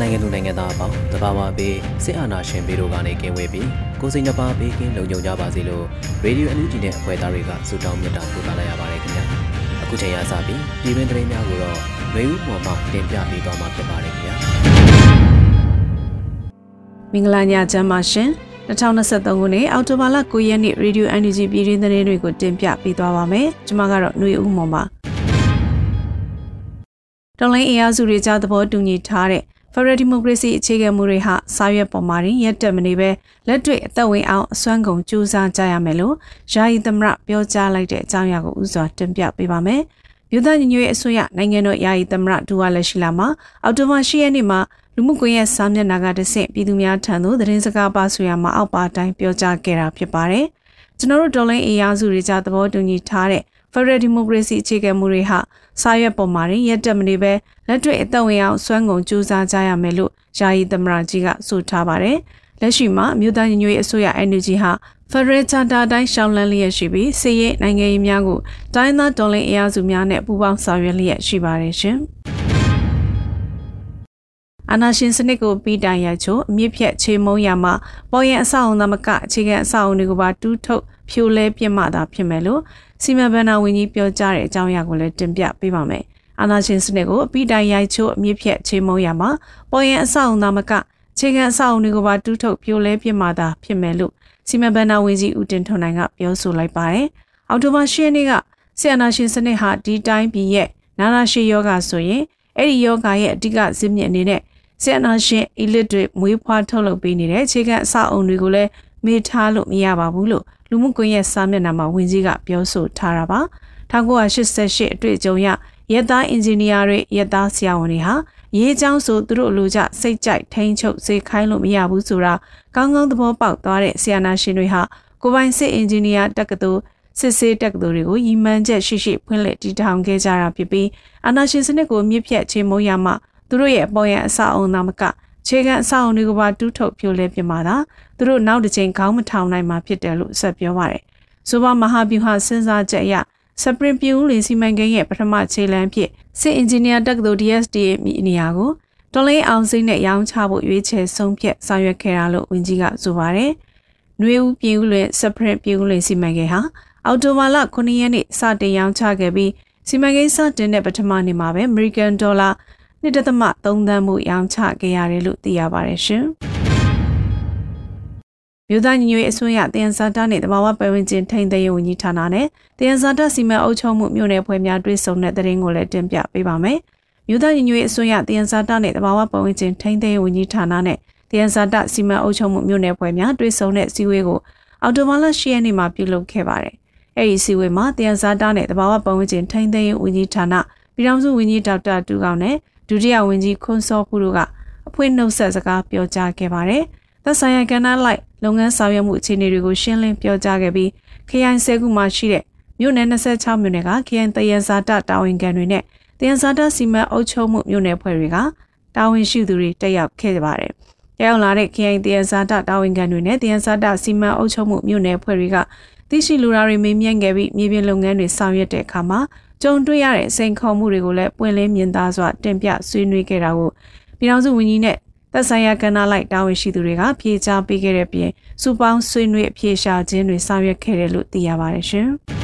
မြန်မာနိုင်ငံလူနိုင်ငံသားအပေါင်းတဘာဝဘေးစစ်အာဏာရှင်ဘေးတို့ကနေကင်းဝေးပြီးကိုစိတ်နှပါဘေးကင်းလုံခြုံကြပါစေလို့ရေဒီယိုအန်ယူဂျီနဲ့အဖွဲ့သားတွေကဆုတောင်းမြတ်တာပို့သလိုက်ရပါတယ်ခင်ဗျာအခုချိန်ရစပြီးပြည်တွင်းသတင်းများကိုတော့ရေဦးပေါ်မှာတင်ပြပေးသွားမှာဖြစ်ပါတယ်ခင်ဗျာမင်္ဂလာညချမ်းပါရှင်2023ခုနှစ်အောက်တိုဘာလ9ရက်နေ့ Radio NUG ပြည်တွင်းသတင်းတွေကိုတင်ပြပေးသွားပါမယ်ကျွန်မကတော့ຫນွေဦးမော်ပါတော်လိုင်းအင်အားစုတွေကြားသဘောတူညီထားတဲ့ Federal Democracy အခြေခံမှုတွေဟာစာရွက်ပေါ်မှာရက်တက်မနေပဲလက်တွေ့အသက်ဝင်အောင်အစွမ်းကုန်ကြိုးစားကြရမယ်လို့ယာယီသမရပြောကြားလိုက်တဲ့အကြောင်းအရာကိုဥစွာတင်ပြပေးပါမယ်။မြို့သားညီညွတ်ရေးအစိုးရနိုင်ငံတော်ယာယီသမရဒူဝါလက်ရှိလာမှာအော်တိုဘာ10ရက်နေ့မှာလူမှုကွန်ရက်စာမျက်နှာကတဆင့်ပြည်သူများထံသို့သတင်းစကားပါဆိုရမှာအောက်ပါတိုင်းပြောကြားခဲ့တာဖြစ်ပါတယ်။ကျွန်တော်တို့ဒေါ်လင်းအေယာစုတွေကြားသဘောတူညီထားတဲ့ Federal Democracy အခြေခံမှုတွေဟာ စာရွက်ပေါ်မှာရက်တက်မနေပဲလက်တွေ့အသက်ဝင်အောင်စွမ်းကုန်ကြိုးစားကြရမယ်လို့ယာယီသမရကြီးကဆိုထားပါတယ်။လက်ရှိမှာမြို့သားညီညွတ်ရေးအစိုးရ NUG ဟာ Federal Charter တိုင်းရှောင်းလန်းလျက်ရှိပြီးစီးရဲနိုင်ငံရေးများကိုတိုင်းသားတော်လှန်အင်အားစုများနဲ့ပူးပေါင်းဆောင်ရွက်လျက်ရှိပါတယ်ရှင်။အနာရှင်စနစ်ကိုပြီးတိုင်ရချို့အမြင့်ဖြတ်ခြေမုံရမှာပေါ်ရင်အဆောက်အုံသမကအခြေခံအဆောက်အုံတွေကိုပါတူးထုတ်ဖြိုလဲပြစ်မှသာဖြစ်မယ်လို့ စီမံဘဏ္ဍာဝန်ကြီးပြောကြားတဲ့အကြောင်းအရာကိုလည်းတင်ပြပေးပါမယ်။အာဏာရှင်စနစ်ကိုအပိတိုင်ရိုက်ချိုးအမြင့်ဖြတ်ချေမှုန်းရမှာပေါ်ရင်အဆောက်အုံသားမကခြေခံအဆောက်အုံတွေကိုပါတူးထုတ်ပြိုလဲပြစ်မှသာဖြစ်မယ်လို့စီမံဘဏ္ဍာဝန်ကြီးဦးတင်ထွန်းနိုင်ကပြောဆိုလိုက်ပါတယ်။အောက်တိုဘာ10ရက်နေ့ကဆီယနာရှင်စနစ်ဟာဒီတိုင်းပြည်ရဲ့နာနာရှည်ယောဂဆိုရင်အဲ့ဒီယောဂရဲ့အဓိကဇစ်မြစ်အနေနဲ့ဆီယနာရှင် elite တွေမွေးဖွားထုတ်လုပ်ပေးနေတဲ့ခြေခံအဆောက်အုံတွေကိုလည်းမေ့ထားလို့မရပါဘူးလို့ လူမှုကွန်ရက်စာမျက်နှာမှာဝန်ကြီးကပြောဆိုထားတာပါ1988အတွေ့အကြုံရရဲသားအင်ဂျင်နီယာတွေရဲသားဆရာဝန်တွေဟာရေးချောင်းဆိုသူတို့လိုချစိတ်ကြိုက်ထိန်းချုပ်စေခိုင်းလို့မရဘူးဆိုတာကောင်းကောင်းသဘောပေါက်သွားတဲ့ဆရာနာရှင်တွေဟာကိုပိုင်စစ်အင်ဂျင်နီယာတက္ကသိုလ်စစ်ဆေးတက္ကသိုလ်တွေကိုရည်မှန်းချက်ရှိရှိဖွင့်လှစ်တည်ထောင်ခဲ့ကြတာဖြစ်ပြီးအာနာရှင်စနစ်ကိုမြစ်ဖြတ်ချေမှုန်းရမှသူတို့ရဲ့အပေါ်ရန်အဆောက်အုံသာမက ခြေခံအဆောက်အုံတွေကိုပါတူးထုတ်ပြိုလဲပြမှာသာသူတို့နောက်တစ်ချိန်ခေါင်းမထောင်နိုင်မှာဖြစ်တယ်လို့ဆက်ပြောပါတယ်။ဆိုပါမဟာဗျူဟာစဉ်းစားချက်အရစပရင်ပြူလီစီမံကိန်းရဲ့ပထမခြေလှမ်းဖြစ်စစ်အင်ဂျင်နီယာတက္ကသိုလ် DSD ရဲ့နေရာကိုတော်လိုင်းအောင်စိမ့်နဲ့ရောင်းချဖို့ရွေးချယ်ဆုံးဖြတ်ဆောင်ရွက်ခဲ့တာလို့ဝန်ကြီးကဆိုပါတယ်။နှွေဦးပြူလီစပရင်ပြူလီစီမံကိန်းဟာအော်တိုဘာလ9ရက်နေ့စတင်ရောင်းချခဲ့ပြီးစီမံကိန်းစတင်တဲ့ပထမနေ့မှာပဲ American Dollar 1.3သန်းမှုရောင်းချခဲ့ရတယ်လို့သိရပါတယ်ရှင်။မြို့သားညီညွတ်ရေးအစိုးရတယန်စာတနဲ့တဘာဝပတ်ဝန်းကျင်ထိန်းသိမ်းရေးဝန်ကြီးဌာနနဲ့တယန်စာတစီမံအုပ်ချုပ်မှုမြို့နယ်ဖွဲ့များတွဲဆုံတဲ့တရင်ကိုလည်းတင်ပြပေးပါမယ်။မြို့သားညီညွတ်ရေးအစိုးရတယန်စာတနဲ့တဘာဝပတ်ဝန်းကျင်ထိန်းသိမ်းရေးဝန်ကြီးဌာနနဲ့တယန်စာတစီမံအုပ်ချုပ်မှုမြို့နယ်ဖွဲ့များတွဲဆုံတဲ့စည်းဝေးကိုအော်တိုဘာလ10ရက်နေ့မှာပြုလုပ်ခဲ့ပါတယ်။အဲဒီစည်းဝေးမှာတယန်စာတနဲ့တဘာဝပတ်ဝန်းကျင်ထိန်းသိမ်းရေးဝန်ကြီးဌာနပြည်ထောင်စုဝန်ကြီးဒေါက်တာတူကောင်နဲ့ ဒုတိယဝန်ကြီးခွန်စောဖူတို့ကအဖွင့်နှုတ်ဆက်စကားပြောကြားခဲ့ပါတယ်။သက်ဆိုင်ရာကဏ္ဍလိုက်လုပ်ငန်းဆောင်ရွက်မှုအခြေအနေတွေကိုရှင်းလင်းပြောကြားခဲ့ပြီးခရိုင်၁၀ခုမှာရှိတဲ့မြို့နယ်26မြို့နယ်ကခရိုင်တယန်ဇာတတာဝန်ခံတွေနဲ့တယန်ဇာတစီမံအုပ်ချုပ်မှုမြို့နယ်ဖွဲ့တွေကတာဝန်ရှိသူတွေတက်ရောက်ခဲ့ကြပါတယ်။ရောက်လာတဲ့ခရိုင်တယန်ဇာတတာဝန်ခံတွေနဲ့တယန်ဇာတစီမံအုပ်ချုပ်မှုမြို့နယ်ဖွဲ့တွေကသိရှိလူသားတွေမေးမြန်းခဲ့ပြီးမြေပြင်လုပ်ငန်းတွေဆောင်ရွက်တဲ့အခါမှာ ကြုံတွေ့ရတဲ့စိန်ခေါ်မှုတွေကိုလည်းပွင့်လင်းမြင်သာစွာတင်ပြဆွေးနွေးခဲ့တာကိုပြည်ထောင်စုဝန်ကြီးနဲ့သက်ဆိုင်ရာကဏ္ဍလိုက်တာဝန်ရှိသူတွေကဖြေကြားပေးခဲ့တဲ့ပြင်စူပေါင်းဆွေးနွေးအဖြေရှာခြင်းတွေဆောင်ရွက်ခဲ့တယ်လို့သိရပါတယ်ရှင်။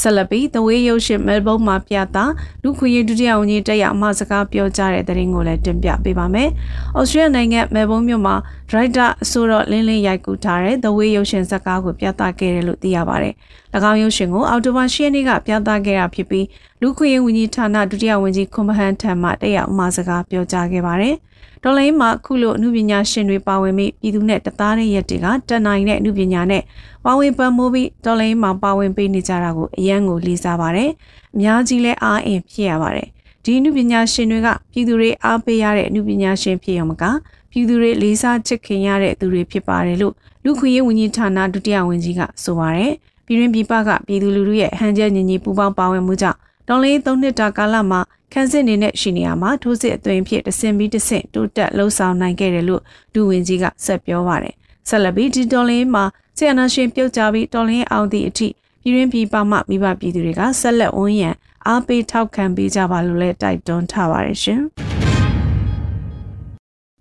ဆက်လက်ပြီးသဝေးရုပ်ရှင်မဲလ်ဘုန်းမှာပြသလူခွေရေးဒုတိယဝန်ကြီးတက်ရအမစကားပြောကြားတဲ့သတင်းကိုလည်းတင်ပြပေးပါမယ်။ဩစတြေးလျနိုင်ငံမဲလ်ဘုန်းမြို့မှာဒရိုက်တာအဆိုတော့လင်းလင်းရိုက်ကူးထားတဲ့သဝေးရုပ်ရှင်ဇာတ်ကားကိုပြသခဲ့တယ်လို့သိရပါတယ်။၎င်းရုပ်ရှင်ကိုအော်တိုဘာ10ရက်နေ့ကပြသခဲ့တာဖြစ်ပြီးလူခွေရေးဝန်ကြီးဌာနဒုတိယဝန်ကြီးခွန်မဟန်ထံမှတက်ရအမစကားပြောကြားခဲ့ပါတယ်။ တော်လိုင်းမှာခုလိုအမှုပညာရှင်တွေပါဝင်ပြီးပြည်သူနဲ့တသားတဲ့ရက်တွေကတန်နိုင်တဲ့အမှုပညာနဲ့ပါဝင်ပံ့ပိုးပြီးတော်လိုင်းမှာပါဝင်ပေးနေကြတာကိုအရန်ကိုလေးစားပါတယ်။အများကြီးလဲအားအင်ဖြစ်ရပါတယ်။ဒီအမှုပညာရှင်တွေကပြည်သူတွေအားပေးရတဲ့အမှုပညာရှင်ဖြစ်ရုံမကပြည်သူတွေလေးစားချစ်ခင်ရတဲ့သူတွေဖြစ်ပါတယ်လို့လူခွင့်ရေးဝန်ကြီးဌာနဒုတိယဝန်ကြီးကဆိုပါတယ်။ပြည်တွင်းပြည်ပကပြည်သူလူထုရဲ့ဟန်ချက်ညီညီပူးပေါင်းပါဝင်မှုကြောင့်တော်လေး၃နှစ်တာကာလမှာ ခန်းစစ်နေနဲ့ရှိနေရမှာထိုးစစ်အသွင်ဖြစ်တဆင်ပြီးတဆင့်တိုးတက်လှုပ်ဆောင်နိုင်ခဲ့တယ်လို့ဒူဝင်ကြီးကဆက်ပြောပါတယ်ဆက်လက်ပြီးဒီတော်လင်းမှာဆီယနာရှင်ပြုတ်ကြပြီးတော်လင်းအောင်သည့်အထိပြည်ရင်းပြည်ပမှမိဘပြည်သူတွေကဆက်လက်ဝန်းရံအားပေးထောက်ခံပေးကြပါလို့လည်းတိုက်တွန်းထားပါတယ်ရှင်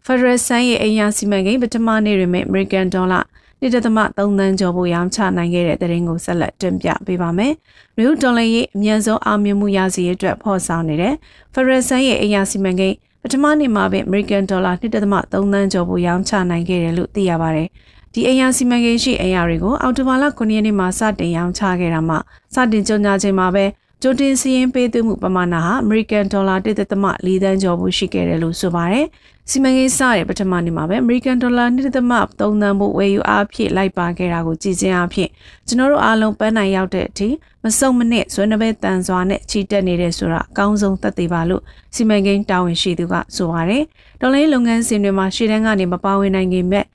ဖက်ဒရယ်ဆန်ရဲ့အင်အားစီမံကိန်းပထမနေ့တွင် American Dollar 1.3သန်းကျော်ဖို့ရောင်းချနိုင်ခဲ့တဲ့သတင်းကိုဆက်လက်တင်ပြပေးပါမယ်။နယူးဒေါ်လာရဲ့အမြန်ဆုံးအောင်မြင်မှုရစီအတွက်ဖော်ဆောင်နေတဲ့ Federal Sun ရဲ့အရာစီမံကိန်းပထမနေ့မှာပဲ American Dollar 1.3သန်းကျော်ဖို့ရောင်းချနိုင်ခဲ့တယ်လို့သိရပါတယ်။ဒီအရာစီမံကိန်းရှိအရာတွေကိုအော်တိုဘာလ9ရက်နေ့မှာစတင်ရောင်းချခဲ့တာမှစတင်ကြေညာချိန်မှာပဲ ကြိုတင်စီရင်ပေးသွင်းမှုပမာဏဟာ American Dollar 1.4သန်းကျော်ဖို့ရှိခဲ့တယ်လို့ဆိုပါတယ်။စီမံကိန်းစတဲ့ပထမနေ့မှာပဲ American Dollar 1.3သန်းဖို့ဝယ်ယူအားဖြင့်လိုက်ပါခဲ့တာကိုကြည်စင်အားဖြင့်ကျွန်တော်တို့အားလုံးပန်းနိုင်ရောက်တဲ့အထိမစုံမနစ်ဇွဲနှပဲတန်စွာနဲ့ချီတက်နေတဲ့ဆိုတာအကောင်းဆုံးသက်သေပါလို့စီမံကိန်းတာဝန်ရှိသူကဆိုပါတယ်။ဒေါ်လာလုပ်ငန်းစဉ်တွေမှာရှေ့တန်းကနေမပါဝင်နိုင်ခင်မဲ့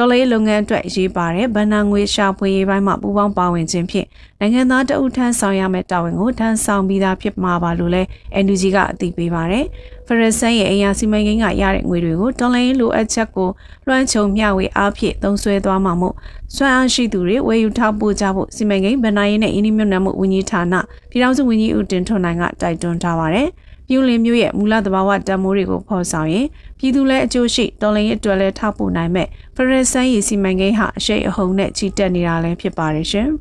ဒေါ်လာလုပ်ငန်းအတွက်အရေးပါတဲ့ဗန်နာငွေရှာဖွေရေးပိုင်းမှာပူးပေါင်းပါဝင်ခြင်းဖြင့်နိုင်ငံသားတအုပ်ထမ်းဆောင်ရမယ့်တာဝန်ကိုထမ်းဆောင်ပြီးသားဖြစ်မှာပါလို့လည်း NUG ကအသိပေးပါတယ်။ဖရဆန်ရဲ့အရာစီမံကိန်းကရတဲ့ငွေတွေကိုဒေါ်လာလိုအပ်ချက်ကိုလွှမ်းခြုံမျှဝေအားဖြင့်သုံးစွဲသွားမှာမို့စွမ်းအားရှိသူတွေဝယ်ယူထောက်ပို့ကြဖို့စီမံကိန်းဗန်နာရေးနဲ့အင်းဒီမြုံနယ်မှုဝန်ကြီးဌာနပြည်ထောင်စုဝန်ကြီးဦးတင်ထွန်းနိုင်ကတိုက်တွန်းထားပါတယ်။ ပြူလင်မျိုးရဲ့မူလသဘာဝတန်မိုးတွေကိုဖော်ဆောင်ရင်ပြည်သူလည်းအကျိုးရှိတော်လှန်ရေးအတွက်လည်းထောက်ပို့နိုင်မဲ့ဖရယ်ဆန်ရီစီမံကိန်းဟာအရှိတ်အဟုန်နဲ့ကြီးတက်နေတာလည်းဖြစ်ပါတယ်ရှင်။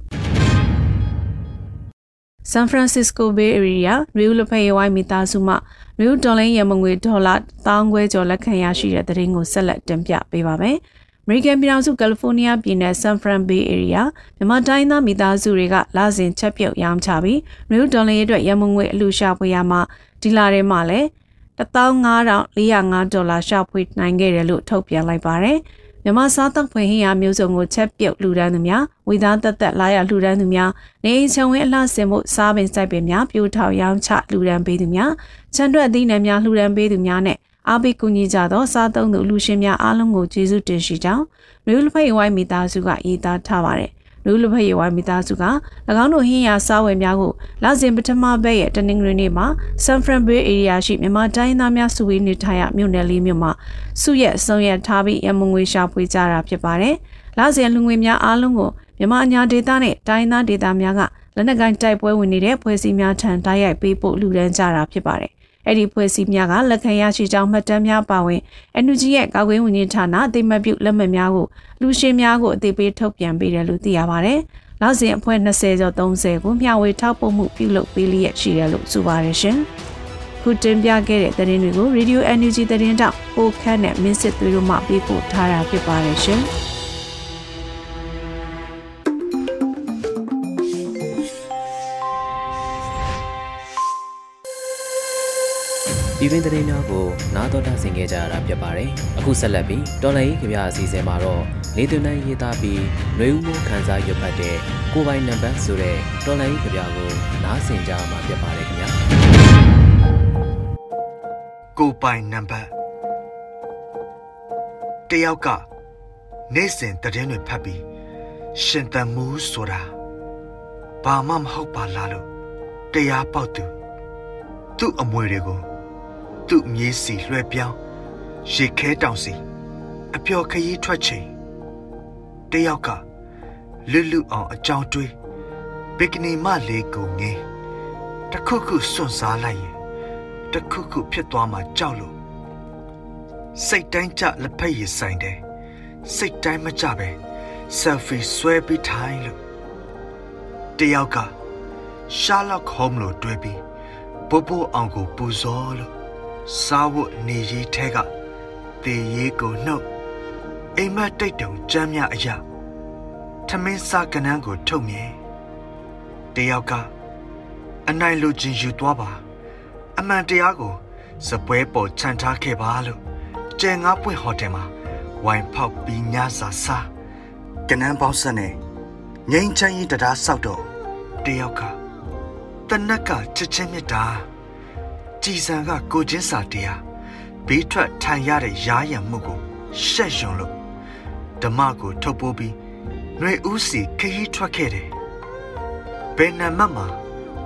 San Francisco Bay Area မြို့လဖက်ရွိုင်းမိသားစုမှမြို့ဒေါ်လင်းရမငွေဒေါ်လာ1000ခွဲကျော်လက်ခံရရှိတဲ့တဲ့ရင်ကိုဆက်လက်တင်ပြပေးပါမယ်။ American ပြည်ထောင်စုကယ်လီဖိုးနီးယားပြည်နယ် San Fran Bay Area မြန်မာတိုင်းသားမိသားစုတွေကလစဉ်ချက်ပြုတ်ရောင်းချပြီးမြို့ဒေါ်လင်းရဲ့အတွက်ရမငွေအလူရှာဖွေရမှာ ဒီလာထဲမှာလည်း15405ဒေါ်လာရှာဖွေနိုင်ခဲ့တယ်လို့ထုတ်ပြန်လိုက်ပါတယ်။မြန်မာစားသောက်ဖွင့်ဟင်းရမျိုးစုံကိုချက်ပြုတ်လှူဒန်းသူများဝေသားသက်သက်လာရလှူဒန်းသူများနေအိမ်ချံဝင်းအလှဆင်ဖို့စားပင်စိုက်ပင်များပြိုထောင်ရောင်းချလှူဒန်းပေးသူများချန်တွက်အသီးနှံများလှူဒန်းပေးသူများနဲ့အားပေးကူညီကြသောစားသုံးသူလူရှင်များအားလုံးကိုကျေးဇူးတင်ရှိကြောင်းမျိုးလဖိတ်ဝိုင်းမိသားစုကရေးသားထားပါတယ် လူလူဖက်ရွဝိုင်းမိသားစုက၎င်းတို့ဟင်းရစားဝယ်များကိုလစဉ်ပထမဘက်ရဲ့တနင်္ဂနွေနေ့မှာ San Fran Bay Area ရှိမြန်မာတိုင်းသားများစုဝေးနေထိုင်ရမြို့နယ်လေးမြို့မှာစုရက်ဆုံးရက်ထားပြီးရမငွေရှာဖွေကြတာဖြစ်ပါတယ်။လစဉ်လူငွေများအားလုံးကိုမြန်မာအညာဒေသနဲ့တိုင်းသားဒေသများကလက်နက်ကိုင်းတိုက်ပွဲဝင်နေတဲ့ဖွဲ့စည်းများထံတိုက်ရိုက်ပေးပို့လူဒန်းကြတာဖြစ်ပါတယ် အဲ့ဒီဖွဲ့စည်းများကလက်ခံရရှိကြောင်းမှတ်တမ်းများပါဝင် NUG ရဲ့ကာကွယ်ဝင်ကြီးဌာနအသိမှတ်ပြုလက်မှတ်များကိုလူရှင်များကိုအသိပေးထုတ်ပြန်ပေးတယ်လို့သိရပါတယ်။လောက်စဉ်အဖွဲ့20ကျော်30ကိုမျှဝေထောက်ပို့မှုပြုလုပ်ပေးလျက်ရှိတယ်လို့ဆိုပါတယ်ရှင်။ခုတင်ပြခဲ့တဲ့သတင်းတွေကို Radio NUG သတင်းတောက်ပိုခန့်နဲ့မင်းစစ်သွေးတို့မှပေးပို့ထားတာဖြစ်ပါတယ်ရှင်။ ပြည်တွင်းသတင်းများကိုနားတော်တာဆင်ခဲ့ကြရတာဖြစ်ပါတယ်။အခုဆက်လက်ပြီးတော်လိုင်းကြပြအစီအစဉ်မှာတော့နေသူနိုင်ရေးသားပြီးနှွေဦးမှုခန်းစားရွတ်ဖတ်တဲ့ကိုပိုင်နံပါတ်ဆိုတဲ့တော်လိုင်းကြပြကိုနားဆင်ကြမှာဖြစ်ပါတယ်ခင်ဗျာ။ကိုပိုင်နံပါတ်တယောက်ကနေ့စဉ်တည်င်းတွေဖတ်ပြီးရှင်တန်မှုဆိုတာဘာမှမဟုတ်ပါလားလို့တရားပေါက်သူသူ့အမွေတွေကို သူ့မြေးစီလွှဲပြောင်းရေခဲတောင်စီအပျော်ခရီးထွက်ချိန်တယောက်ကလွတ်လွတ်အောင်အကြောင်းတွေးဘီကနီမလေးကိုငင်းတခုခုစွန့်စားလိုက်ရင်တခုခုဖြစ်သွားမှကြောက်လို့စိတ်တိုင်းကြလက်ဖက်ရည်ဆိုင်တယ်စိတ်တိုင်းမကြပဲဆယ်ဖီဆွဲပြီးထိုင်လို့တယောက်ကရှာလော့ခေါမလို့တွဲပြီးပို့ပို့အောင်ကိုပူဇော်လို့ စားဝတ်နေရေးထဲကတေရေးကိုနှုတ်အိမ်မက်တိတ်တုံကြမ်းမြအရာထမင်းစားကနန်းကိုထုတ်မြဲတယောက်ကအနိုင်လိုချင်ယူသွားပါ အမှန်တရားကိုစပွဲပေါ်ခြံထားခဲ့ပါလို့ကျဲငါပွင့်ဟိုတယ်မှာဝိုင်ဖောက်ပြီးညစာစားကနန်းပေါင်းဆက်နဲ့ငိမ့်ချမ်းရင်တရားဆောက်တော့တယောက်ကတနက်ကချစ်ချင်းမြတ်တာ ကြည်စံကကိုချင်းစာတရားဘေးထွက်ထိုင်ရတဲ့ရားရံမှုကိုရှက်ရွံလို့ဓမ္မကိုထုတ်ပိုးပြီးຫນွေဦးစီခရီးထွက်ခဲ့တယ်ဘယ်နံမတ်မှာ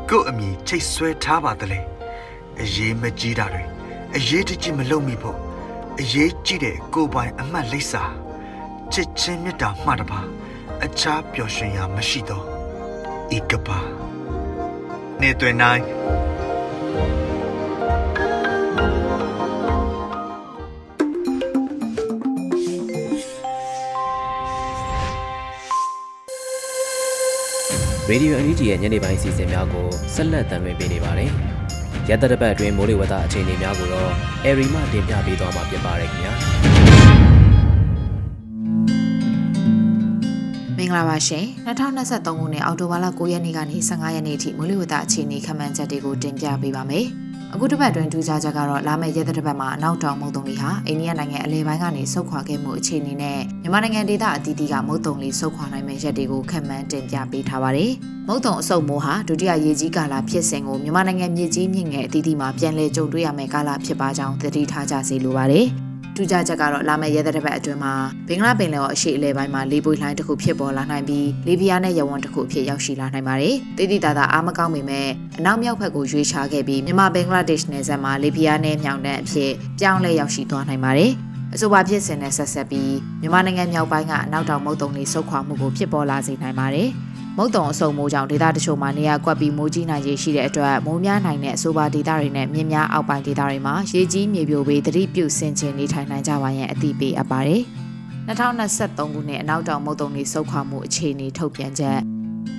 ကို့အမိချိတ်ဆွဲထားပါသလဲအရေးမကြီးတာတွေအရေးတကြီးမလုပ်မိဖို့အရေးကြီးတဲ့ကိုပိုင်အမှတ်လိပ်စာချစ်ချင်းမြတ်တာမှတပါအခြားပျော်ရွှင်ရာမရှိတော့ဤကပါနေတွင်နိုင် ရေဒီယိုအန်ယူဂျီရဲ့ညနေပိုင်းစီစဉ်များကိုဆက်လက်တင်ပြနေပါတယ်။ရတတပတ်အတွင်းမိုးလေဝသအခြေအနေများကိုတော့အရီမှတင်ပြပေးသွားမှာဖြစ်ပါတယ်ခင်ဗျာ။မင်္ဂလာပါရှင်2023ခုနှစ်အောက်တိုဘာလ9ရက်နေ့ကနေ15ရက်နေ့ထိမိုးလေဝသအခြေအနေခန့်မှန်းချက်တွေကိုတင်ပြပေးပါမယ်။ အခုတစ်ပတ်အတွင်းထူးခြားချက်ကတော့လာမယ့်ရက်တစ်ပတ်မှာအနောက်တောင်မုတ်တုံလီဟာအိန္ဒိယနိုင်ငံအလဲပိုင်းကနေဆုတ်ခွာခဲ့မှုအခြေအနေနဲ့မြန်မာနိုင်ငံဒေသအသီးသီးကမုတ်တုံလီဆုတ်ခွာနိုင်မယ့်ရက်တွေကိုခန့်မှန်းတင်ပြပေးထားပါတယ်။မုတ်တုံအဆုတ်မိုးဟာဒုတိယရေကြီးကာလဖြစ်စဉ်ကိုမြန်မာနိုင်ငံမြေကြီးမြင့်ငယ်အသီးသီးမှာပြန်လည်ကြုံတွေ့ရမယ့်ကာလဖြစ်ပါကြောင်းသတိထားကြစေလိုပါတယ်။ ထူးခြားချက်ကတော့လာမယ့်ရဲတဲ့ဘက်အတွင်းမှာဘင်္ဂလားပင်လယ်ော်အရှေ့အလယ်ပိုင်းမှာလေပွေလှိုင်းတစ်ခုဖြစ်ပေါ်လာနိုင်ပြီးလေပြားနဲ့ရဝန်းတစ်ခုအဖြစ်ရောက်ရှိလာနိုင်ပါတယ်။တိတိတသာအားမကောင်းပေမဲ့အနောက်မြောက်ဘက်ကိုရွေးချခဲ့ပြီးမြန်မာဘင်္ဂလားဒေ့ရှ်နယ်စပ်မှာလေပြားနဲ့မြောင်တန်းအဖြစ်ပြောင်းလဲရောက်ရှိသွားနိုင်ပါတယ်။အဆိုပါဖြစ်စဉ်နဲ့ဆက်ဆက်ပြီးမြန်မာနိုင်ငံမြောက်ပိုင်းကအနောက်တောင်မုတ်တုံတွေဆုတ်ခွာမှုကိုဖြစ်ပေါ်လာစေနိုင်ပါတယ်။ မုတ်တုံအဆုံမိုးကြောင့်ဒေသတချို့မှာနေရာကွက်ပြီးမိုးကြီးနိုင်ခြေရှိတဲ့အတွက်မိုးများနိုင်တဲ့အဆိုပါဒေသတွေနဲ့မြင်းများအောက်ပိုင်းဒေသတွေမှာရေကြီးမြေပြိုပြီးသတိပြုဆင်ခြင်နေထိုင်နိုင်ကြပါရန်အသိပေးအပ်ပါတယ်။2023ခုနှစ်အနောက်တောင်မုတ်တုံတွေဆုတ်ခွာမှုအခြေအနေထုတ်ပြန်ချက်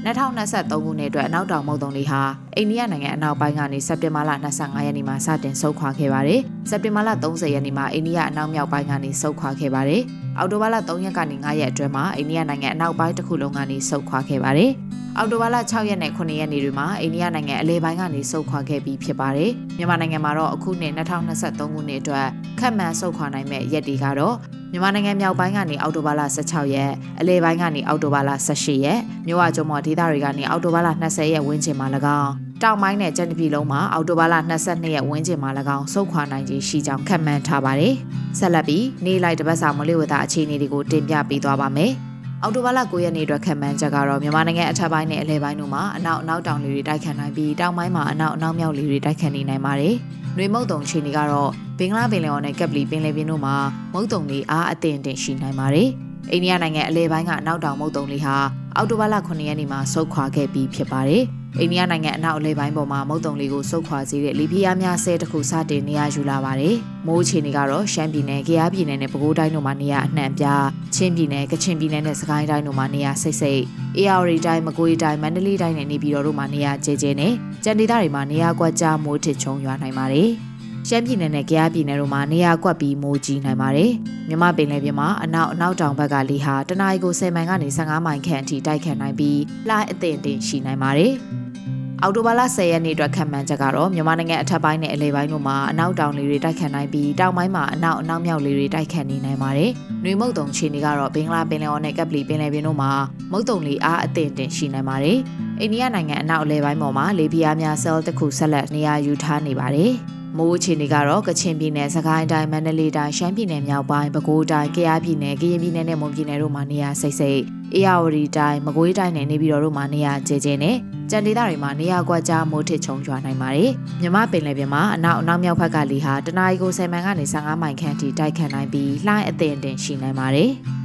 2023ခုနှစ်အတွက်အနောက်တောင်မုတ်တုံလေးဟာအိန္ဒိယနိုင်ငံအနောက်ပိုင်းကနေစက်တင်ဘာလ25ရက်နေ့မှာစတင်ဆုတ်ခွာခဲ့ပါတယ်။စက်တင်ဘာလ30ရက်နေ့မှာအိန္ဒိယအနောက်မြောက်ပိုင်းကနေဆုတ်ခွာခဲ့ပါတယ်။ အောက်တိုဘာလ3ရက်ကနေ9ရက်အတွင်းမှာအိန္ဒိယနိုင်ငံအနောက်ပိုင်းတစ်ခုလုံးကနေဆုတ်ခွာခဲ့ပါတယ်။အောက်တိုဘာလ6ရက်နဲ့9ရက်နေ့တွေမှာအိန္ဒိယနိုင်ငံအလဲပိုင်းကနေဆုတ်ခွာခဲ့ပြီးဖြစ်ပါတယ်။မြန်မာနိုင်ငံမှာတော့အခုနှစ်2023ခုနှစ်အတွက်ခက်မှန်ဆုတ်ခွာနိုင်မဲ့ရက်တွေကတော့မြန်မာနိုင်ငံမြောက်ပိုင်းကနေအောက်တိုဘာလ16ရက်အလဲပိုင်းကနေအောက်တိုဘာလ18ရက်မြို့ဝကျုံမော်ဒေသတွေကနေအောက်တိုဘာလ20ရက်ဝန်းကျင်မှာ၎င်း တောင်ပိုင်းနဲ့ကျန်တပြည်လုံးမှာအောက်တိုဘာလ22ရက်ဝန်းကျင်မှာ၎င်းစုခွာနိုင်ခြင်းရှိကြောင်းခန့်မှန်းထားပါတယ်။ဆက်လက်ပြီးနေ့လိုက်တပတ်စာမလေးဝသအခြေအနေတွေကိုတင်ပြပေးသွားပါမယ်။အော်တိုဘာလ9ရက်နေ့အတွက်ခန့်မှန်းချက်ကတော့မြန်မာနိုင်ငံအထက်ပိုင်းနဲ့အလယ်ပိုင်းတို့မှာအနောက်အနောက်တောင်လေတွေတိုက်ခတ်နိုင်ပြီးတောင်ပိုင်းမှာအနောက်အနောက်မြောက်လေတွေတိုက်ခတ်နေနိုင်ပါတယ်။နှွေမုတ်တုံခြေနေကတော့ဘင်္ဂလားပင်လယ်ော်နဲ့ကပ်ပလီပင်လယ်ပြင်တို့မှာမုတ်တုံတွေအားအသင့်တင်ရှိနိုင်ပါတယ်။ အိန္ဒိယနိုင်ငံအလဲပိုင်းကအနောက်တောင်မုတ်တုံလေးဟာအောက်တိုဘာလ9ရက်နေ့မှာဆုတ်ခွာခဲ့ပြီးဖြစ်ပါတယ်။အိန္ဒိယနိုင်ငံအနောက်အလဲပိုင်းပေါ်မှာမုတ်တုံလေးကိုဆုတ်ခွာစေတဲ့လီဖီးယားများဆဲတစ်ခုစတင်နေရယူလာပါတယ်။မိုးအခြေအနေကတော့ရှမ်းပြည်နယ်၊ကယားပြည်နယ်နဲ့ပဲခူးတိုင်းတို့မှာနေရအနှံ့ပြား၊ချင်းပြည်နယ်၊ကချင်ပြည်နယ်နဲ့စကိုင်းတိုင်းတို့မှာနေရစိတ်စိတ်၊အေရဝတီတိုင်း၊မကွေးတိုင်း၊မန္တလေးတိုင်းနဲ့နေပြည်တော်တို့မှာနေရကျဲကျဲနဲ့ကြံဒေသတွေမှာနေရကွက်ကြားမိုးထစ်ချုံရွာနိုင်ပါတယ်။ ရှမ်းပြည်နယ်နဲ့ကယားပြည်နယ်တို့မှာနေရာကွက်ပြီးမိုးကြီးနိုင်ပါတယ်။မြမပင်လယ်ပြင်မှာအနောက်အနောက်တောင်ဘက်ကလေဟာတနအီကို10မိုင်ကနေ15မိုင်ခန့်အထိတိုက်ခတ်နိုင်ပြီးလှိုင်းအသင့်အင့်ရှိနိုင်ပါတယ်။အော်တိုဘာလ10ရက်နေ့အတွက်ခံမှန်းချက်ကတော့မြန်မာနိုင်ငံအထက်ပိုင်းနဲ့အလယ်ပိုင်းတို့မှာအနောက်တောင်လေတွေတိုက်ခတ်နိုင်ပြီးတောင်ပိုင်းမှာအနောက်အနောက်မြောက်လေတွေတိုက်ခတ်နေနိုင်ပါတယ်။နှွေမုတ်တုံခြေနေကတော့ဘင်္ဂလားပင်လယ်အော်နဲ့ကပ်ပလီပင်လယ်ပြင်တို့မှာမုတ်တုံလေအားအသင့်တင်ရှိနိုင်ပါတယ်။အိန္ဒိယနိုင်ငံအနောက်အလယ်ပိုင်းပေါ်မှာလေပြင်းအားများဆဲလ်တစ်ခုဆက်လက်နေရာယူထားနေပါတယ်။ မိုးအခြေအနေကတော့ကချင်ပြည်နယ်၊စကိုင်းတိုင်း၊မန္တလေးတိုင်း၊ရှမ်းပြည်နယ်မြောက်ပိုင်း၊ပဲခူးတိုင်း၊ကယားပြည်နယ်၊ကရင်ပြည်နယ်နဲ့မွန်ပြည်နယ်တို့မှာနေရာစိတ်စိတ်၊အေရဝတီတိုင်း၊မကွေးတိုင်းနဲ့နေပြည်တော်တို့မှာနေရာကျဲကျဲနဲ့ကြံဒေသတွေမှာနေရာကွက်ကြားမိုးထစ်ချုံရွာနိုင်ပါတယ်။မြမပင်လယ်ပြင်မှာအနောက်အနောက်မြောက်ဘက်ကလေဟာတနအီကို10မိုင်ကနေ15မိုင်ခန့်ထိတိုက်ခတ်နိုင်ပြီးလှိုင်းအသင့်အတင်ရှိနိုင်ပါတယ်။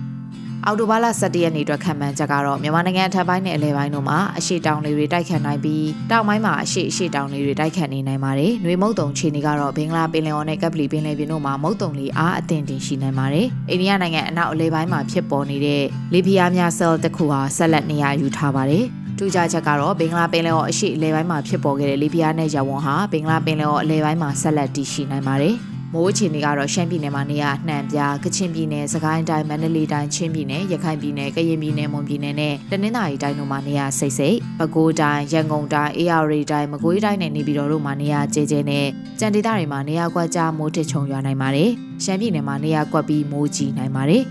အောက်တိုဘာလ17ရက်နေ့အတွက်ခံမှန်းချက်ကတော့မြန်မာနိုင်ငံအထက်ပိုင်းနဲ့အလယ်ပိုင်းတို့မှာအရှိတောင်လေတွေတိုက်ခတ်နိုင်ပြီးတောင်ပိုင်းမှာအရှိအရှိတောင်လေတွေတိုက်ခတ်နေနိုင်ပါတယ်။နှွေမုတ်တုံခြေနေကတော့ဘင်္ဂလားပင်လယ်အော်နဲ့ကပ်ပလီပင်လယ်ပြင်တို့မှာမုတ်တုံလေအားအသင့်တင်ရှိနိုင်ပါတယ်။အိန္ဒိယနိုင်ငံအနောက်အလယ်ပိုင်းမှာဖြစ်ပေါ်နေတဲ့လေပြင်းများဆဲလ်တစ်ခုဟာဆက်လက်နေရာယူထားပါတယ်။ထူးခြားချက်ကတော့ဘင်္ဂလားပင်လယ်အော်အရှေ့အလယ်ပိုင်းမှာဖြစ်ပေါ်ခဲ့တဲ့လီဘီယာနဲ့ရဝွန်ဟာဘင်္ဂလားပင်လယ်အော်အလယ်ပိုင်းမှာဆက်လက်တည်ရှိနိုင်ပါတယ်။ မိုးအခြေအနေကတော့ရှမ်းပြည်နယ်မှာနေရာနှံပြကချင်ပြည်နယ်စကိုင်းတိုင်းမန္တလေးတိုင်းချင်းပြည်နယ်ရခိုင်ပြည်နယ်ကရင်ပြည်နယ်မွန်ပြည်နယ်နဲ့တနင်္သာရီတိုင်းတို့မှာနေရာစိတ်စိတ်ပဲခူးတိုင်းရန်ကုန်တိုင်းအေရရီတိုင်းမကွေးတိုင်းနဲ့နေပြည်တော်တို့မှာနေရာကျဲကျဲနဲ့ကြံဒေသတွေမှာနေရာကွက်ကြားမိုးထချုံရွာနိုင်ပါတယ်ရှမ်းပြည်နယ်မှာနေရာကွက်ပြီးမိုးကြီးနိုင်ပါတယ်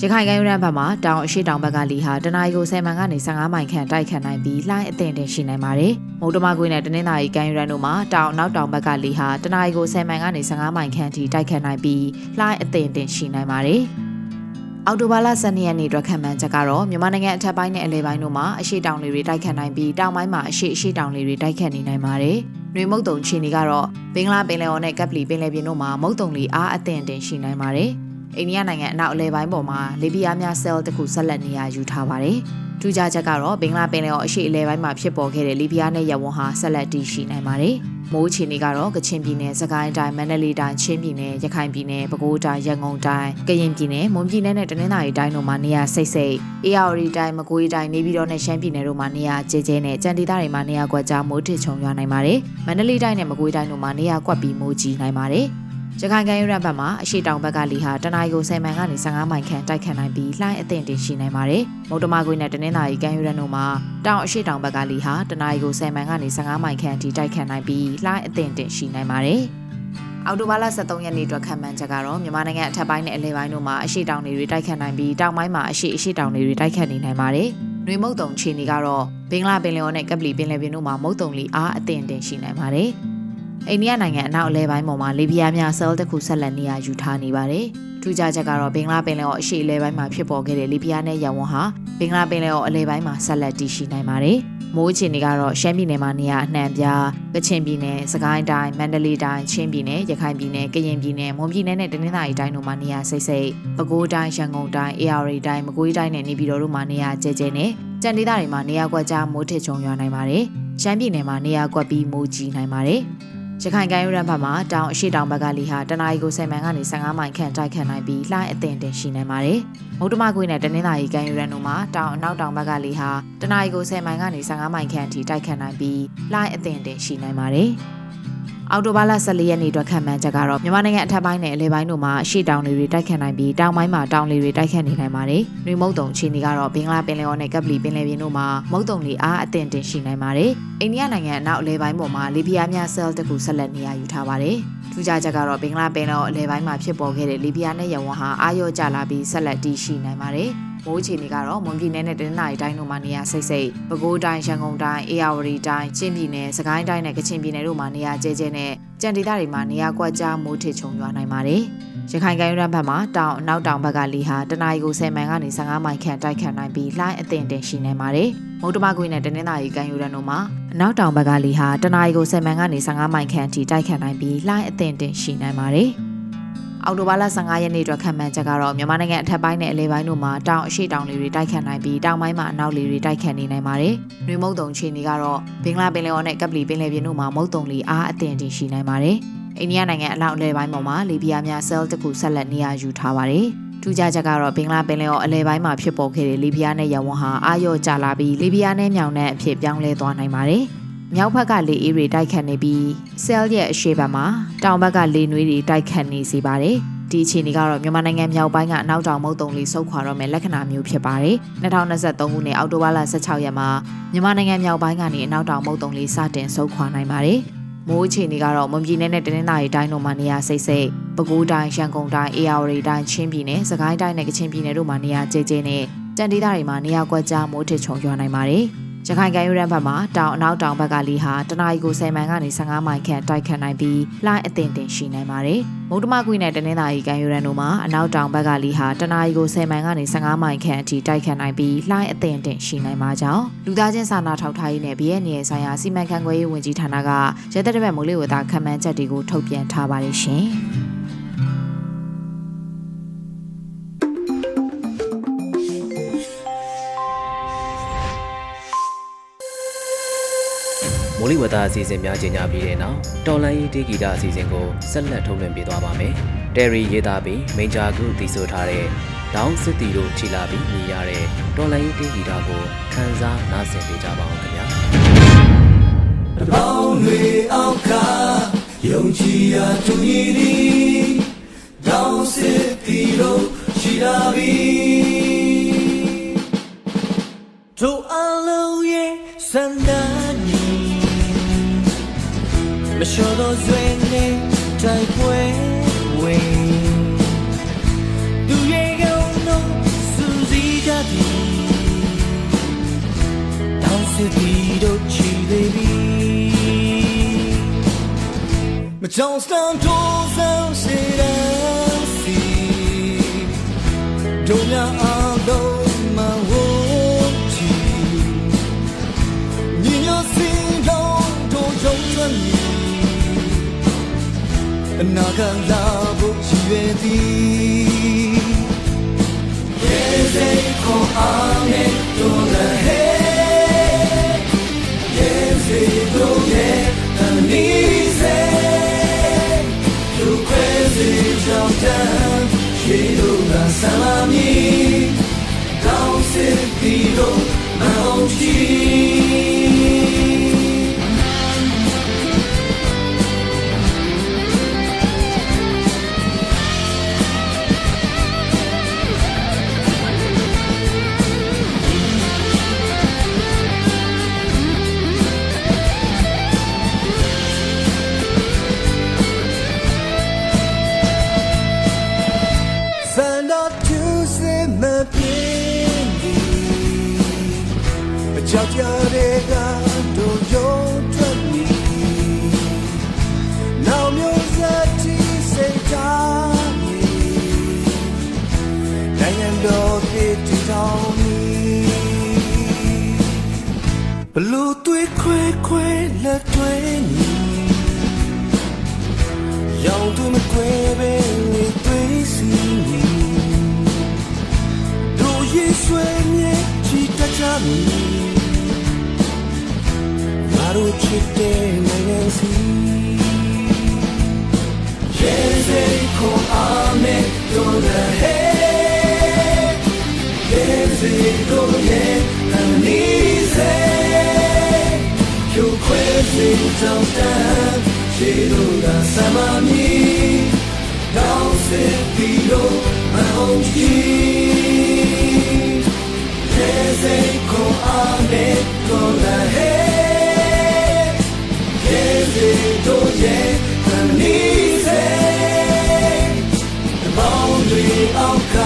ရခိုင်ကမ်းရိုးတန်းဘက်မှာတောင်အရှိတောင်ဘက်ကလီဟာတနအီကို10မိုင်ကနေ15မိုင်ခန့်တိုက်ခတ်နိုင်ပြီးလှိုင်းအသင့်တင်ရှိနိုင်ပါတယ်။မုတ်တမကွေးနဲ့တနင်္သာရီကမ်းရိုးတန်းတို့မှာတောင်နောက်တောင်ဘက်ကလီဟာတနအီကို10မိုင်ကနေ15မိုင်ခန့်ထိတိုက်ခတ်နိုင်ပြီးလှိုင်းအသင့်တင်ရှိနိုင်ပါတယ်။အော်တိုဘာလ12ရက်နေ့အတွက်ခံမှန်းချက်ကတော့မြန်မာနိုင်ငံအထက်ပိုင်းနဲ့အလယ်ပိုင်းတို့မှာအရှိတောင်လေတွေတိုက်ခတ်နိုင်ပြီးတောင်ပိုင်းမှာအရှိအရှိတောင်လေတွေတိုက်ခတ်နေနိုင်ပါတယ်။နှွေမုတ်တုံချီနေကတော့ဘင်္ဂလားပင်လယ်အော်နဲ့ကပ်ပလီပင်လယ်ပြင်တို့မှာမုတ်တုံလီအားအသင့်တင်ရှိနိုင်ပါတယ်။ အိန္ဒိယနိုင်ငံအနောက်အလယ်ပိုင်းပေါ်မှာလေဘီယာများဆဲလ်တစ်ခုဆက်လက်နေရာယူထားပါတယ်။ထူးခြားချက်ကတော့ဘင်္ဂလားပင်လယ်အော်အရှေ့အလယ်ပိုင်းမှာဖြစ်ပေါ်ခဲ့တဲ့လေဘီယာနဲ့ရဝွန်ဟာဆက်လက်တည်ရှိနိုင်ပါတယ်။မိုးချီနေကတော့ကချင်ပြည်နယ်၊စကိုင်းတိုင်း၊မန္တလေးတိုင်း၊ချင်းပြည်နယ်၊ရခိုင်ပြည်နယ်၊ပဲခူးတိုင်း၊ရန်ကုန်တိုင်း၊ကရင်ပြည်နယ်၊မွန်ပြည်နယ်နဲ့တနင်္သာရီတိုင်းတို့မှာနေရာစိတ်စိတ်၊အေရဝတီတိုင်း၊မကွေးတိုင်း၊နေပြည်တော်နဲ့ရှမ်းပြည်နယ်တို့မှာနေရာကျဲကျဲနဲ့ကြံဒေသတွေမှာနေရာကွက်ကြားမိုးထစ်ချုံရွာနိုင်ပါတယ်။မန္တလေးတိုင်းနဲ့မကွေးတိုင်းတို့မှာနေရာကွက်ပြီးမိုးကြီးနိုင်ပါတယ်။ ရခိုင်ကမ်းရိုးတန်းဘက်မှာအရှိတောင်ဘက်ကလီဟာတနအီကို10မိုင်ကနေ15မိုင်ခန့်တိုက်ခတ်နိုင်ပြီးလှိုင်းအသင့်တင်ရှိနိုင်ပါတယ်။မုတ်တမကွေးနဲ့တနင်္သာရီကမ်းရိုးတန်းတို့မှာတောင်အရှိတောင်ဘက်ကလီဟာတနအီကို10မိုင်ကနေ15မိုင်ခန့်အထိတိုက်ခတ်နိုင်ပြီးလှိုင်းအသင့်တင်ရှိနိုင်ပါတယ်။အော်တိုဘာလ23ရက်နေ့အတွက်ခံမှန်းချက်ကတော့မြန်မာနိုင်ငံအထက်ပိုင်းနဲ့အလယ်ပိုင်းတို့မှာအရှိတောင်တွေတိုက်ခတ်နိုင်ပြီးတောင်ပိုင်းမှာအရှိအရှိတောင်တွေတိုက်ခတ်နေနိုင်ပါတယ်။နှွေမုတ်တုံချီနေကတော့ဘင်္ဂလားပင်လယ်အော်နဲ့ကပလီပင်လယ်ပြင်တို့မှာမုတ်တုံလီအားအသင့်တင်ရှိနိုင်ပါတယ်။ အိန္ဒိယနိုင်ငံအနောက်အလဲပိုင်းပေါ်မှာလေဘီယာများဆဲလ်တစ်ခုဆက်လက်နေရာယူထားနေပါတယ်။ထူးခြားချက်ကတော့ဘင်္ဂလားပင်လယ်အော်အရှေ့အလဲပိုင်းမှာဖြစ်ပေါ်ခဲ့တဲ့လေဘီယာနဲ့ရဝွန်ဟာဘင်္ဂလားပင်လယ်အော်အလဲပိုင်းမှာဆက်လက်တည်ရှိနိုင်ပါတယ်။မိုးအခြေအနေကတော့ရှမ်းပြည်နယ်မှာနေရာအနှံ့ပြားကချင်ပြည်နယ်စကိုင်းတိုင်းမန္တလေးတိုင်းချင်းပြည်နယ်ရခိုင်ပြည်နယ်ကရင်ပြည်နယ်မွန်ပြည်နယ်နဲ့တနင်္သာရီတိုင်းတို့မှာနေရာစိတ်စိတ်ပဲခူးတိုင်းရန်ကုန်တိုင်းအေရရီတိုင်းမကွေးတိုင်းနဲ့နေပြည်တော်တို့မှာနေရာကျဲကျဲနဲ့ကြံဒေသတွေမှာနေရာကွက်ကြားမိုးထစ်ချုံရွာနိုင်ပါတယ်။ရှမ်းပြည်နယ်မှာနေရာကွက်ပြီးမိုးကြီးနိုင်ပါတယ်။ ရခိုင်ကမ်းရိုးတန်းဘက်မှာတောင်အရှိတောင်ဘက်ကလီဟာတနအီကို10မိုင်ကနေ15မိုင်ခန့်တိုက်ခတ်နိုင်ပြီးလှိုင်းအသင့်တင်ရှိနိုင်ပါတယ်။မုတ်တမကွေးနဲ့တနင်္သာရီကမ်းရိုးတန်းတို့မှာတောင်အနောက်တောင်ဘက်ကလီဟာတနအီကို10မိုင်ကနေ15မိုင်ခန့်အထိတိုက်ခတ်နိုင်ပြီးလှိုင်းအသင့်တင်ရှိနိုင်ပါတယ်။ အော်တိုဘာလ14ရက်နေ့အတွက်ခံမှန်းချက်ကတော့မြန်မာနိုင်ငံအထက်ပိုင်းနဲ့အလယ်ပိုင်းတို့မှာရှေ့တောင်လေတွေတိုက်ခတ်နိုင်ပြီးတောင်ပိုင်းမှာတောင်လေတွေတိုက်ခတ်နေနိုင်ပါတယ်။နှွေမုတ်တုံချီနေကတော့ဘင်္ဂလားပင်လယ်အော်နဲ့ကပ်ပလီပင်လယ်ပြင်တို့မှာမုတ်တုံလေအားအသင့်တင်ရှိနိုင်ပါတယ်။အိန္ဒိယနိုင်ငံအနောက်အလယ်ပိုင်းပေါ်မှာလေပြားများဆဲလ်တစ်ခုဆက်လက်နေရာယူထားပါတယ်။ထူးခြားချက်ကတော့ဘင်္ဂလားပင်လယ်အော်အလယ်ပိုင်းမှာဖြစ်ပေါ်ခဲ့တဲ့လေပြားနဲ့ရဝန်းဟာအာရော့ကျလာပြီးဆက်လက်တည်ရှိနိုင်ပါတယ်။ မိုးအခြေအနေကတော့မွန်ပြည်နယ်နဲ့တနင်္သာရီတိုင်းတို့မှာနေရာစိတ်စိတ်ပဲခူးတိုင်းရန်ကုန်တိုင်းအေရဝတီတိုင်းချင်းပြည်နယ်စကိုင်းတိုင်းနဲ့ကချင်ပြည်နယ်တို့မှာနေရာကျဲကျဲနဲ့ကြံဒေသတွေမှာနေရာကွက်ကြားမိုးထစ်ချုံရွာနိုင်ပါတယ်။ရခိုင်ကမ်းရိုးတန်းဘက်မှာတောင်အနောက်တောင်ဘက်ကလီဟာတနအီကို10မိုင်ကနေ15မိုင်ခန့်တိုက်ခတ်နိုင်ပြီးလှိုင်းအသင့်တင်ရှိနေပါတယ်။မုတ်တမကွေးနဲ့တနင်္သာရီကမ်းရိုးတန်းတို့မှာအနောက်တောင်ဘက်ကလီဟာတနအီကို10မိုင်ကနေ15မိုင်ခန့်အထိတိုက်ခတ်နိုင်ပြီးလှိုင်းအသင့်တင်ရှိနိုင်ပါတယ်။ အောက်တိုဘာလ15ရက်နေ့အတွက်ခံမှန်းချက်ကတော့မြန်မာနိုင်ငံအထက်ပိုင်းနဲ့အလဲပိုင်းတို့မှာတောင်အရှိတောင်လေတွေတိုက်ခတ်နိုင်ပြီးတောင်ပိုင်းမှာအနောက်လေတွေတိုက်ခတ်နေနိုင်ပါတယ်။နှွေမုတ်တုံခြေနေကတော့ဘင်္ဂလားပင်လယ်အော်နဲ့ကပလီပင်လယ်ပြင်တို့မှာမုတ်တုံလေအားအသင့်တင်ရှိနိုင်ပါတယ်။အိန္ဒိယနိုင်ငံအလောက်အလဲပိုင်းပေါ်မှာလေပြားများဆဲလ်တစ်ခုဆက်လက်နေရာယူထားပါတယ်။ထူးခြားချက်ကတော့ဘင်္ဂလားပင်လယ်အော်အလဲပိုင်းမှာဖြစ်ပေါ်ခဲ့တဲ့လေပြားနဲ့ရဝန်းဟာအာရော့ကျလာပြီးလေပြားနဲ့မြောင်နဲ့အဖြစ်ပြောင်းလဲသွားနိုင်ပါတယ်။ မြောက်ဘက်ကလေအေးတွေတိုက်ခတ်နေပြီးဆဲလ်ရဲ့အရှေ့ဘက်မှာတောင်ဘက်ကလေနွေးတွေတိုက်ခတ်နေစေပါတယ်။ဒီအခြေအနေကတော့မြန်မာနိုင်ငံမြောက်ပိုင်းကအနောက်တောင်မုတ်တုံလေးဆုတ်ခွာတော့မယ်လက္ခဏာမျိုးဖြစ်ပါတယ်2023ခုနှစ်အောက်တိုဘာလ16ရက်မှာမြန်မာနိုင်ငံမြောက်ပိုင်းကနေအနောက်တောင်မုတ်တုံလေးစတင်ဆုတ်ခွာနိုင်ပါတယ်မိုးအခြေအနေကတော့မွန်ပြည်နယ်နဲ့တနင်္သာရီတိုင်းတို့မှာနေရာစိတ်စိတ်ပဲခူးတိုင်းရန်ကုန်တိုင်းအေရဝတီတိုင်းချင်းပြည်နယ်စကိုင်းတိုင်းနဲ့ကချင်ပြည်နယ်တို့မှာနေရာကျဲကျဲနဲ့ကြံဒေသတွေမှာနေရာကွက်ကြားမိုးထစ်ချုံရွာနိုင်ပါတယ်။ ရခိုင်ကမ်းရိုးတန်းဘက်မှာတောင်အနောက်တောင်ဘက်ကလီဟာတနအီကို10မိုင်ကနေ15မိုင်ခန့်တိုက်ခတ်နိုင်ပြီးလှိုင်းအသင့်တင်ရှိနိုင်ပါတယ်။မုတ်တမကွေနဲ့တနင်္သာရီကမ်းရိုးတန်းတို့မှာအနောက်တောင်ဘက်ကလီဟာတနအီကို10မိုင်ကနေ15မိုင်ခန့်အထိတိုက်ခတ်နိုင်ပြီးလှိုင်းအသင့်တင်ရှိနိုင်ပါကြောင်းလူသားချင်းစာနာထောက်ထားရေးနဲ့ BNN ဆိုင်ရာစီမံခန့်ခွဲရေးဝန်ကြီးဌာနကရဲတပ်တပ်မိုးလေဝသခန့်မှန်းချက်တွေကိုထုတ်ပြန်ထားပါတယ်ရှင်။ မိုးလေဝသအစီအစဉ်များကြီးညာပြီးတဲ့နောက်တော်လိုင်းရေးတေးဂီတအစီအစဉ်ကိုဆက်လက်ထုတ်လွှင့်ပေးသွားပါမယ်။တယ်ရီရေးသားပြီးမိန်ဂျာကုတည်ဆိုထားတဲ့ဒေါင်းစစ်တီတို့ခြိလာပြီးမြည်ရတဲ့တော်လိုင်းတေးဂီတာကိုခန်းစားနားဆင်ပေးကြပါအောင်ခင်ဗျာတပေါင်းတွေအောက်ကယုံကြည်ရာတူညီသည်ဒေါင်းစစ်တီတို့ခြိလာပြီးတို့အလုံးရဲ့စန္ဒ နီမလျှော်သောဆွေနဲ့တိုက်ပွဲဝင်စစ်တီတို့ချီသေးပြီမကြောင်စတန်တို့ဆောင် အနာကလာဖို့ရည်ရွယ်သည် Yes, they call on it, don't let Salami, down sit below my ကြောက်ကြတဲ့ကတို့ရုံးထွက်မီနောက်မျိုးစတိစိတ်ထားမီနိုင်ငံတော်ပြည်တည်ထောင်မီဘလူသွေးခွဲခွဲလက်တွဲညီရောင်သူမကွဲပဲလေသွေးစီညီတို့ရေဆွေမြေချီတကြမီ တို့ချစ်တဲ့နိုင်ငံစီရေစေကိုအာမေတို့လည်းဟဲရေစေတို့ရဲ့အနီးစေကျိုးခွဲစေကြောင့်တန်ရှေတို့ကစမမီတောင်းစစ်ပြီးတော့မဟုတ်ကြီးရေစေကိုအာမေတို့လည်းဟဲ အောက်က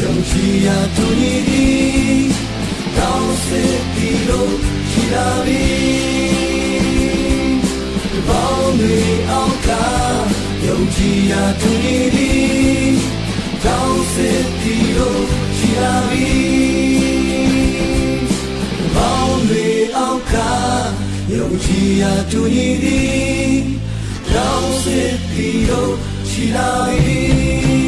ယုံကြည်ရာသူညီဒီတောင်းစစ်ပြီးလို့ရှိလာပြီဘောင်းတွေအောက်ကယုံကြည်ရာသူညီဒီတောင်းစစ်ပြီးလို့ရှိလာပြီဘောင်းတွေအောက်ကယုံကြည်ရာတူညီသည်ရောင်စစ်ပြီးတော့ချီလာပြီ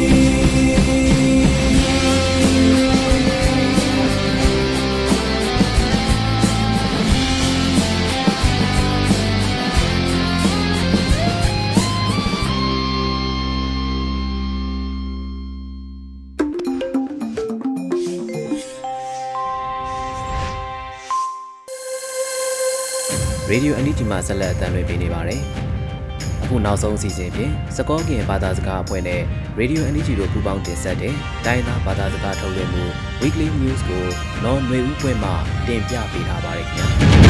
ရေဒီယိုအန်ဒီတီမှာဆက်လက်အသံလွှင့်ပေးနေပါတယ်။အခုနောက်ဆုံးအစီအစဉ်ဖြင့်စကောကင်ဘာသာစကားအဖွဲ့နဲ့ရေဒီယိုအန်ဒီတီတို့ပူးပေါင်းတင်ဆက်တဲ့တိုင်းသားဘာသာစကားထုတ်လွှင့်မှု Weekly News ကိုနော်ຫນွေဦးပွဲမှတင်ပြပေးထားပါတယ်ခင်ဗျာ။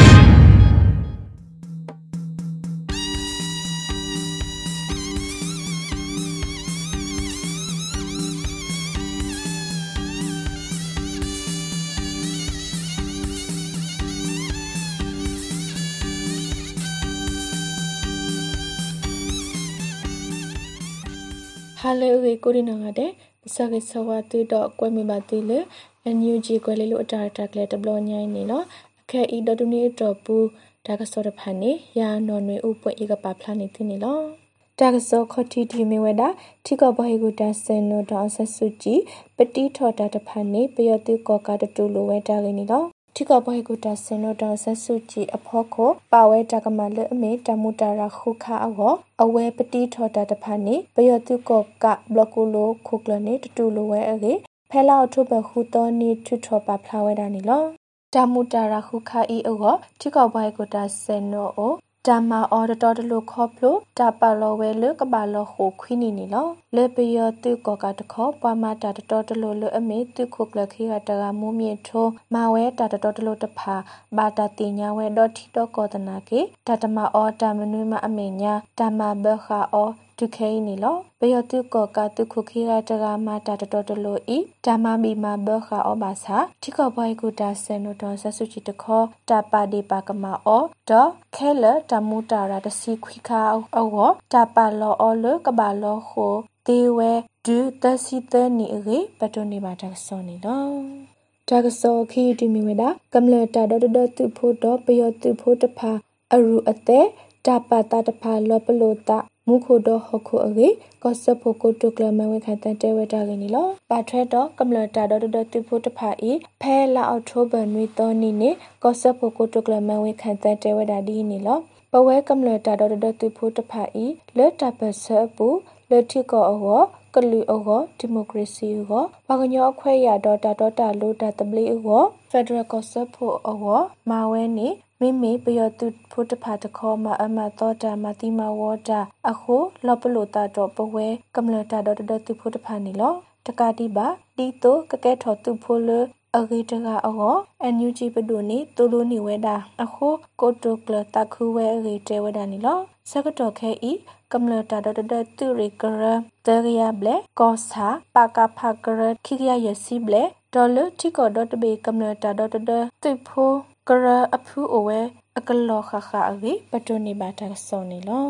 လေဝေကိုရီနာငါတဲ့စကေဆဝတူတော့ကွဲမိပါတိလေအန်ယူဂျီကွဲလေလို့အတာတာကလေတဘလညိုင်းနေနော်အခဲဤဒတူနေတော့ပူဒါကစောတဖာနေရာနော်နွေဥပွင့်ဤကပါဖလာနေသိနေလောတာကစောခတိဒီမီဝဲတာထိကဘဟေကိုတဆန်နိုတော့ဆက်စုကြည်ပတိထော်တာတဖာနေပယောတိကောကတတူလိုဝဲတာကိနေလော ထိကပွဲကိုတဆင်တော့တော့ဆက်စုကြည်အဖို့ကိုပါဝဲတကမလအမေတမူတာရခုခါအောအဝဲပတိထော်တာတဖာနေဘယောတုကောကဘလကူလိုခုကလနေတတူလိုဝဲအေဖဲလောက်ထုဘခုတော်နီထွထောပါဖလာဝဲတာနီလောတာမူတာရခုခါအီအောထိကောက်ဘွိုင်ကိုတာဆေနောအို တမ္မာအော်ဒတော်တလူခေါပလိုတပါလောဝဲလကပါလောခုခွီနီနီလောလေပယတုကောကတခောပွားမတာတတော်တလူလအမေတုခုကလခိကတကမူမြေထိုမဝဲတာတတော်တလူတဖာဘာတာတိညာဝဲဒေါ်ထီတော့ကောတနာကေတတမအော်တမနွေမအမေညာတမဘခါအော် တုခဲနီလောဘယတုကောကတုခုခိရတကမာတာတတော်တလို့ဤဓမ္မမီမဘခအဘသာတိကဘိုင်ကုတာဆန်နိုတော်ဆဆုချီတခောတပါဒီပါကမအောဒေါခဲလတမူတာရတစီခွိခါအောတပါလောအောလကဘာလောခိုတေဝဲဒူတစီတနီရေပတနေပါတဆောနီလောတကစောခီတီမီဝဒကမ္လတာဒဒတုဖို့တော့ပယောတုဖို့တဖာအရူအတဲ့တပါတာတဖာလောပလိုတာ မုခိုဒဟခုအဝေကောဆဖိုကိုတုကလမဝေခတန်တဲဝတာကနီလောပါထရက်တော့ကမ္လတာဒဒတူဖို့တဖာဤဖဲလာအောက်ထိုဘန်နွေတော်နီနေကောဆဖိုကိုတုကလမဝေခတန်တဲဝတာဒီနီလောပဝဲကမ္လတာဒဒတူဖို့တဖာဤလက်တပဆပူလက်ထီကောအောကလူအောဒီမိုကရေစီအောဘာကညောအခွဲရဒေါ်တာဒေါ်တာလိုတာတပလီအောဖက်ဒရယ်ကောဆဖိုအောမာဝဲနေ မိမိပယောတုဖို့တဖာတခေါ်မအမတော်တာမတိမဝတာအခုလောပလိုတာတော့ပဝဲကမ္လတာတော့တတုဖို့တဖာနေလောတကတိပါဒီတိုကကဲထော်တုဖို့လအဂိတကအောအန်ယူဂျီပဒိုနေတူလိုနေဝဲတာအခုကိုတိုကလတခုဝဲအဂိတဲဝဲတာနေလောစကတော်ခဲဤကမ္လတာဒဒတူရီကရတေရယာဘလေကောစာပါကဖကရခိရယစီဘလေဒေါ်လတီကောဒတ်ဘေကမ္လတာဒဒတူဖို ကရအဖူအဝဲအကလောခခအဝေပတုနေပါတာဆောနေလော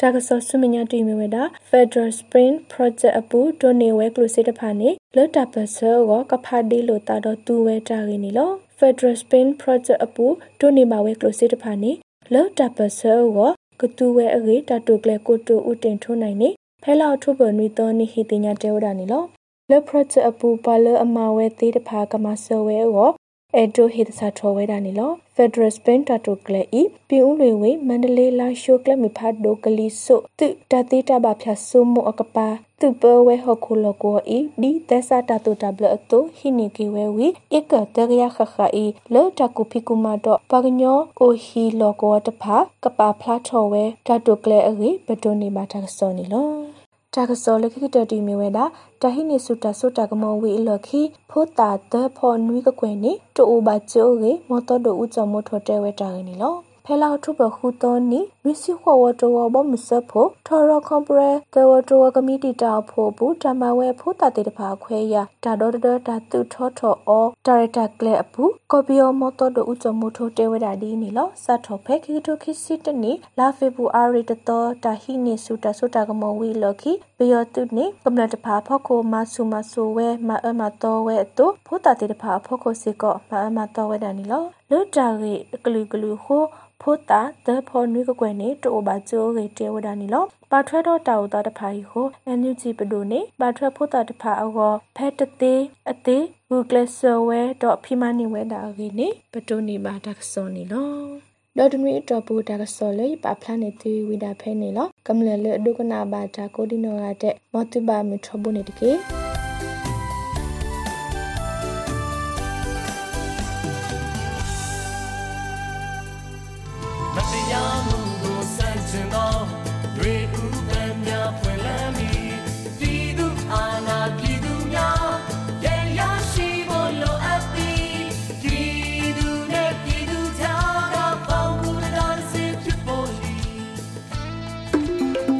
တာကဆောဆုမညာတီမီဝဒါ Federal Spring Project အပူဒိုနေဝဲကလုစေတဖာနေလောတာပဆောကိုကဖာဒီလိုတာတော့တူဝဲတာရင်းနီလော Federal Spring Project အပူဒိုနေမှာဝဲကလုစေတဖာနေလောတာပဆောကိုကတူဝဲအရေတာတုကလေကိုတူဥတင်ထုံးနိုင်နေဖဲလောက်ထုပနွီတော်နိဟိတညာတဲဝဒနီလောလော project အပူပါလအမဝဲသေးတဖာကမဆောဝဲကို အဒိုဟိတစာထောဝဲတာနီလော Federal Spain Tato Kle i ပြူးလွေဝေမန္တလေးလာရှိုကလမီဖတ်ဒိုကလီဆုတုတတိတဘဖျာဆုမအကပါသူပဝဲဟခုလကောဤဒီသက်စာတတုတဘလအတုဟိနိကေဝဲဝီဧကတရယခခဤလောတကုဖိကုမတော့ပကညောအိုဟီလောကောတဖာကပါဖလားထောဝဲတတုကလေအရေဘဒိုနေပါတာစောနီလော တာကစောလခိတတီမီဝဲတာတဟိနေစုတာစုတာကမောဝီလခိဖိုတာတဖောနွီကကွယ်နေတူဘာချိုရေမောတော်တို့ဥကြမောထောတဲဝဲတာနေလော ဖဲလောက်ထုပခုတော်နီရစီခေါ်ဝတော်ဘမစဖို့ထော်ရကွန်ပရဲတဝတော်ကမီတီတာဖို့ဘူးတမဝဲဖို့တာတေတဖာခွဲရတာတော်တော်တာသူထောထောအောဒါရတာကလဲအပူကော်ပီယောမော်တော်တို့ဥကြမို့ထိုတဲဝဒါဒီနီလောစတ်ထော်ဖဲခိတိုခိစစ်တနီလာဖေဘူအာရီတတော်တာဟိနေစုတာစုတာကမောဝီလော်ခိဘယောတုနေကမ္လတဖာဖောက်ကိုမဆူမဆူဝဲမအမတော်ဝဲအတူဖို့တာတေတဖာဖောက်ကိုစစ်ကောမအမတော်ဝဲဒါနီလော လွတ်တာရီကလူကလူဟိုဖိုတာဒဖောနွေကကွယ်နေတိုဘာကျိုးရေတဲဝဒနီလောပါထွဲတော့တာဥတာတဖာဟီကိုအန်ယူဂျီပဒိုနေပါထွဲဖိုတာတဖာအောဖဲတသေးအသေးဝူကလဆဝဲတော့ဖီမနီဝဲတာအကြီးနေပဒိုနေပါတက်စောနီလောဒေါ်ဒမီတော့ပူတာကစောလေပါဖလာနေတီဝီဒါဖဲနေလောကမ္လလေဒုကနာဘာတာကိုဒီနောရတဲ့မော်တူဘာမီထဘုန်နေတကေ